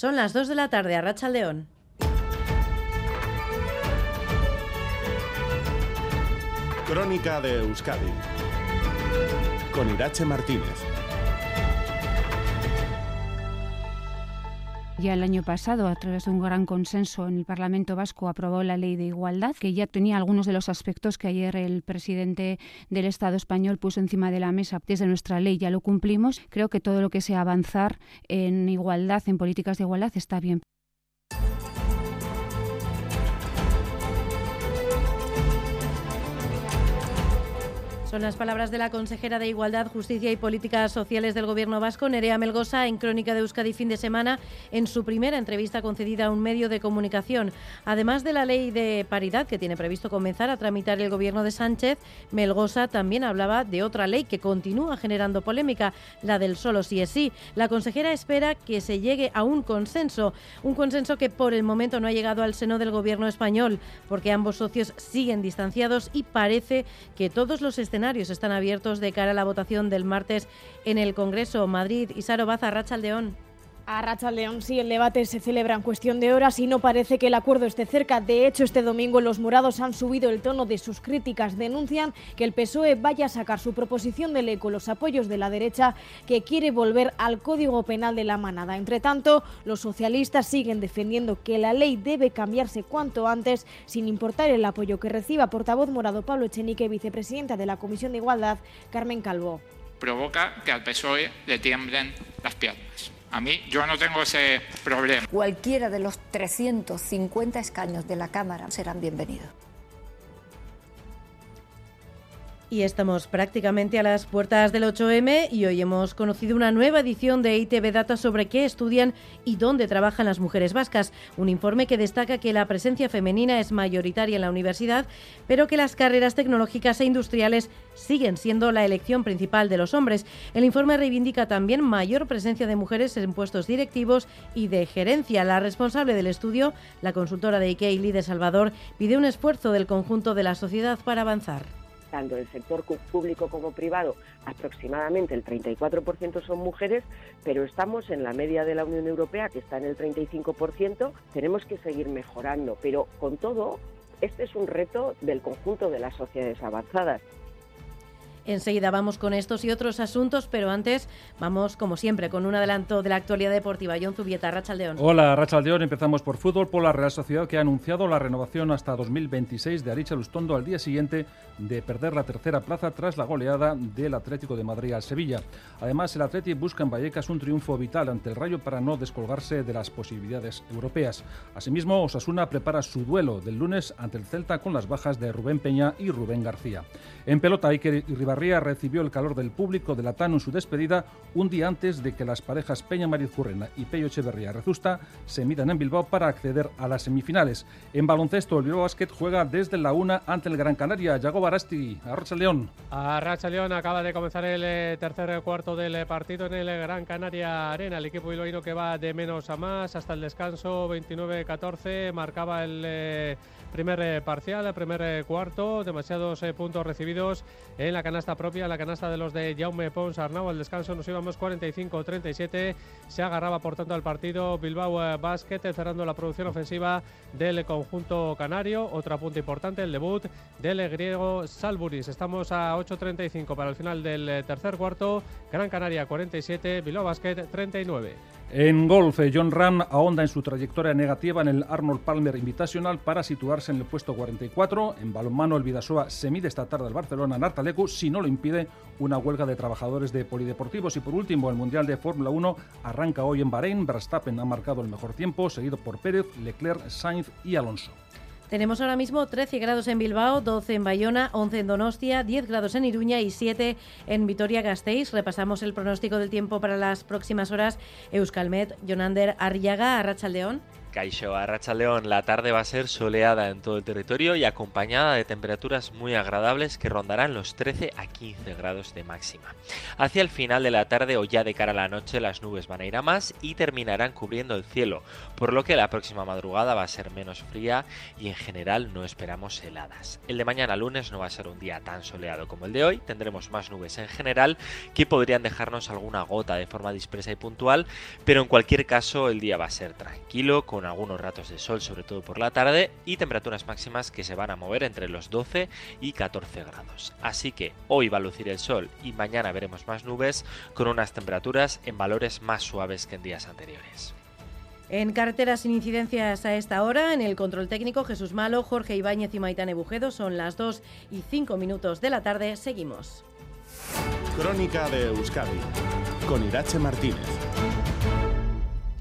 Son las 2 de la tarde a Racha León. Crónica de Euskadi con Irache Martínez. Ya el año pasado, a través de un gran consenso en el Parlamento Vasco, aprobó la ley de igualdad, que ya tenía algunos de los aspectos que ayer el presidente del Estado español puso encima de la mesa. Desde nuestra ley ya lo cumplimos. Creo que todo lo que sea avanzar en igualdad, en políticas de igualdad, está bien. Son las palabras de la consejera de Igualdad, Justicia y Políticas Sociales del Gobierno vasco, Nerea Melgosa, en Crónica de Euskadi fin de semana, en su primera entrevista concedida a un medio de comunicación. Además de la ley de paridad que tiene previsto comenzar a tramitar el Gobierno de Sánchez, Melgosa también hablaba de otra ley que continúa generando polémica, la del solo sí es sí. La consejera espera que se llegue a un consenso, un consenso que por el momento no ha llegado al seno del Gobierno español, porque ambos socios siguen distanciados y parece que todos los escenarios están abiertos de cara a la votación del martes en el Congreso. Madrid, Isaro Baza, Rachaldeón. A Racha León sí, el debate se celebra en cuestión de horas y no parece que el acuerdo esté cerca. De hecho, este domingo los morados han subido el tono de sus críticas. Denuncian que el PSOE vaya a sacar su proposición de ley con los apoyos de la derecha que quiere volver al Código Penal de la Manada. Entre tanto, los socialistas siguen defendiendo que la ley debe cambiarse cuanto antes, sin importar el apoyo que reciba portavoz morado Pablo Echenique, vicepresidenta de la Comisión de Igualdad, Carmen Calvo. Provoca que al PSOE le tiemblen las piernas. A mí yo no tengo ese problema. Cualquiera de los 350 escaños de la Cámara serán bienvenidos. Y estamos prácticamente a las puertas del 8M y hoy hemos conocido una nueva edición de ITV Data sobre qué estudian y dónde trabajan las mujeres vascas. Un informe que destaca que la presencia femenina es mayoritaria en la universidad, pero que las carreras tecnológicas e industriales siguen siendo la elección principal de los hombres. El informe reivindica también mayor presencia de mujeres en puestos directivos y de gerencia. La responsable del estudio, la consultora de IKEA Lide Salvador, pide un esfuerzo del conjunto de la sociedad para avanzar tanto el sector público como privado, aproximadamente el 34% son mujeres, pero estamos en la media de la Unión Europea, que está en el 35%, tenemos que seguir mejorando, pero con todo, este es un reto del conjunto de las sociedades avanzadas. Enseguida vamos con estos y otros asuntos, pero antes vamos, como siempre, con un adelanto de la actualidad deportiva. John Zubieta, Rachaldeón. Hola, Rachaldeón. Empezamos por fútbol, por la Real Sociedad, que ha anunciado la renovación hasta 2026 de Aricha Lustondo al día siguiente de perder la tercera plaza tras la goleada del Atlético de Madrid al Sevilla. Además, el Atlético busca en Vallecas un triunfo vital ante el Rayo para no descolgarse de las posibilidades europeas. Asimismo, Osasuna prepara su duelo del lunes ante el Celta con las bajas de Rubén Peña y Rubén García. En pelota, Iker Recibió el calor del público de la TAN en su despedida un día antes de que las parejas Peña Mariz Currena y Pello Echeverría Rezusta se midan en Bilbao para acceder a las semifinales. En baloncesto, el Bilbao Basket juega desde la una ante el Gran Canaria. Yago Barasti, Arracha León. Arracha León acaba de comenzar el eh, tercer cuarto del eh, partido en el eh, Gran Canaria Arena. El equipo bilbaíno que va de menos a más hasta el descanso 29-14. Marcaba el primer parcial, el primer cuarto. Demasiados puntos recibidos en la canasta propia, la canasta de los de Jaume Pons Arnau. Al descanso nos íbamos 45-37. Se agarraba por tanto al partido Bilbao eh, Basket, cerrando la producción ofensiva del conjunto canario. Otro punto importante, el debut del griego Salburis. Estamos a 8.35 para el final del eh, tercer cuarto. Gran Canaria 47, Bilbao Basket 39. En golf, eh, John Ram ahonda en su trayectoria negativa en el Arnold Palmer Invitational para situarse en el puesto 44. En balonmano, el Vidasoa se mide esta tarde al Barcelona en Artalecu no lo impide una huelga de trabajadores de polideportivos. Y por último, el Mundial de Fórmula 1 arranca hoy en Bahrein. Verstappen ha marcado el mejor tiempo, seguido por Pérez, Leclerc, Sainz y Alonso. Tenemos ahora mismo 13 grados en Bilbao, 12 en Bayona, 11 en Donostia, 10 grados en Iruña y 7 en Vitoria-Gasteiz. Repasamos el pronóstico del tiempo para las próximas horas. Euskalmet, Jonander Arriaga, Arrachaldeón. Caixo Arracha León, la tarde va a ser soleada en todo el territorio y acompañada de temperaturas muy agradables que rondarán los 13 a 15 grados de máxima. Hacia el final de la tarde o ya de cara a la noche las nubes van a ir a más y terminarán cubriendo el cielo, por lo que la próxima madrugada va a ser menos fría y en general no esperamos heladas. El de mañana lunes no va a ser un día tan soleado como el de hoy, tendremos más nubes en general que podrían dejarnos alguna gota de forma dispersa y puntual, pero en cualquier caso el día va a ser tranquilo con algunos ratos de sol, sobre todo por la tarde, y temperaturas máximas que se van a mover entre los 12 y 14 grados. Así que hoy va a lucir el sol y mañana veremos más nubes con unas temperaturas en valores más suaves que en días anteriores. En carreteras sin incidencias a esta hora, en el control técnico Jesús Malo, Jorge Ibáñez y Maitane Bujedo, son las 2 y 5 minutos de la tarde. Seguimos. Crónica de Euskadi con Irache Martínez.